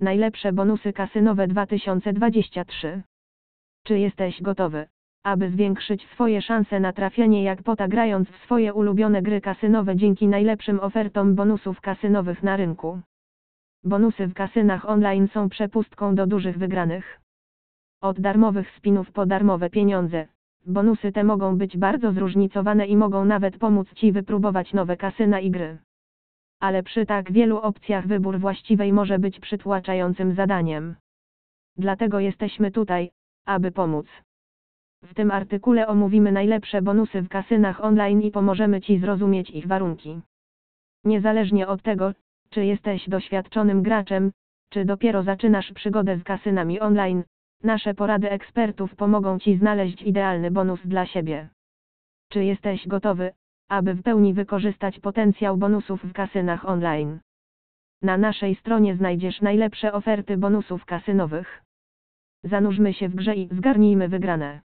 Najlepsze bonusy kasynowe 2023. Czy jesteś gotowy, aby zwiększyć swoje szanse na trafienie jackpota grając w swoje ulubione gry kasynowe dzięki najlepszym ofertom bonusów kasynowych na rynku? Bonusy w kasynach online są przepustką do dużych wygranych. Od darmowych spinów po darmowe pieniądze. Bonusy te mogą być bardzo zróżnicowane i mogą nawet pomóc Ci wypróbować nowe kasyna i gry. Ale przy tak wielu opcjach wybór właściwej może być przytłaczającym zadaniem. Dlatego jesteśmy tutaj, aby pomóc. W tym artykule omówimy najlepsze bonusy w kasynach online i pomożemy Ci zrozumieć ich warunki. Niezależnie od tego, czy jesteś doświadczonym graczem, czy dopiero zaczynasz przygodę z kasynami online, nasze porady ekspertów pomogą Ci znaleźć idealny bonus dla siebie. Czy jesteś gotowy, aby w pełni wykorzystać potencjał bonusów w kasynach online? Na naszej stronie znajdziesz najlepsze oferty bonusów kasynowych. Zanurzmy się w grze i zgarnijmy wygrane.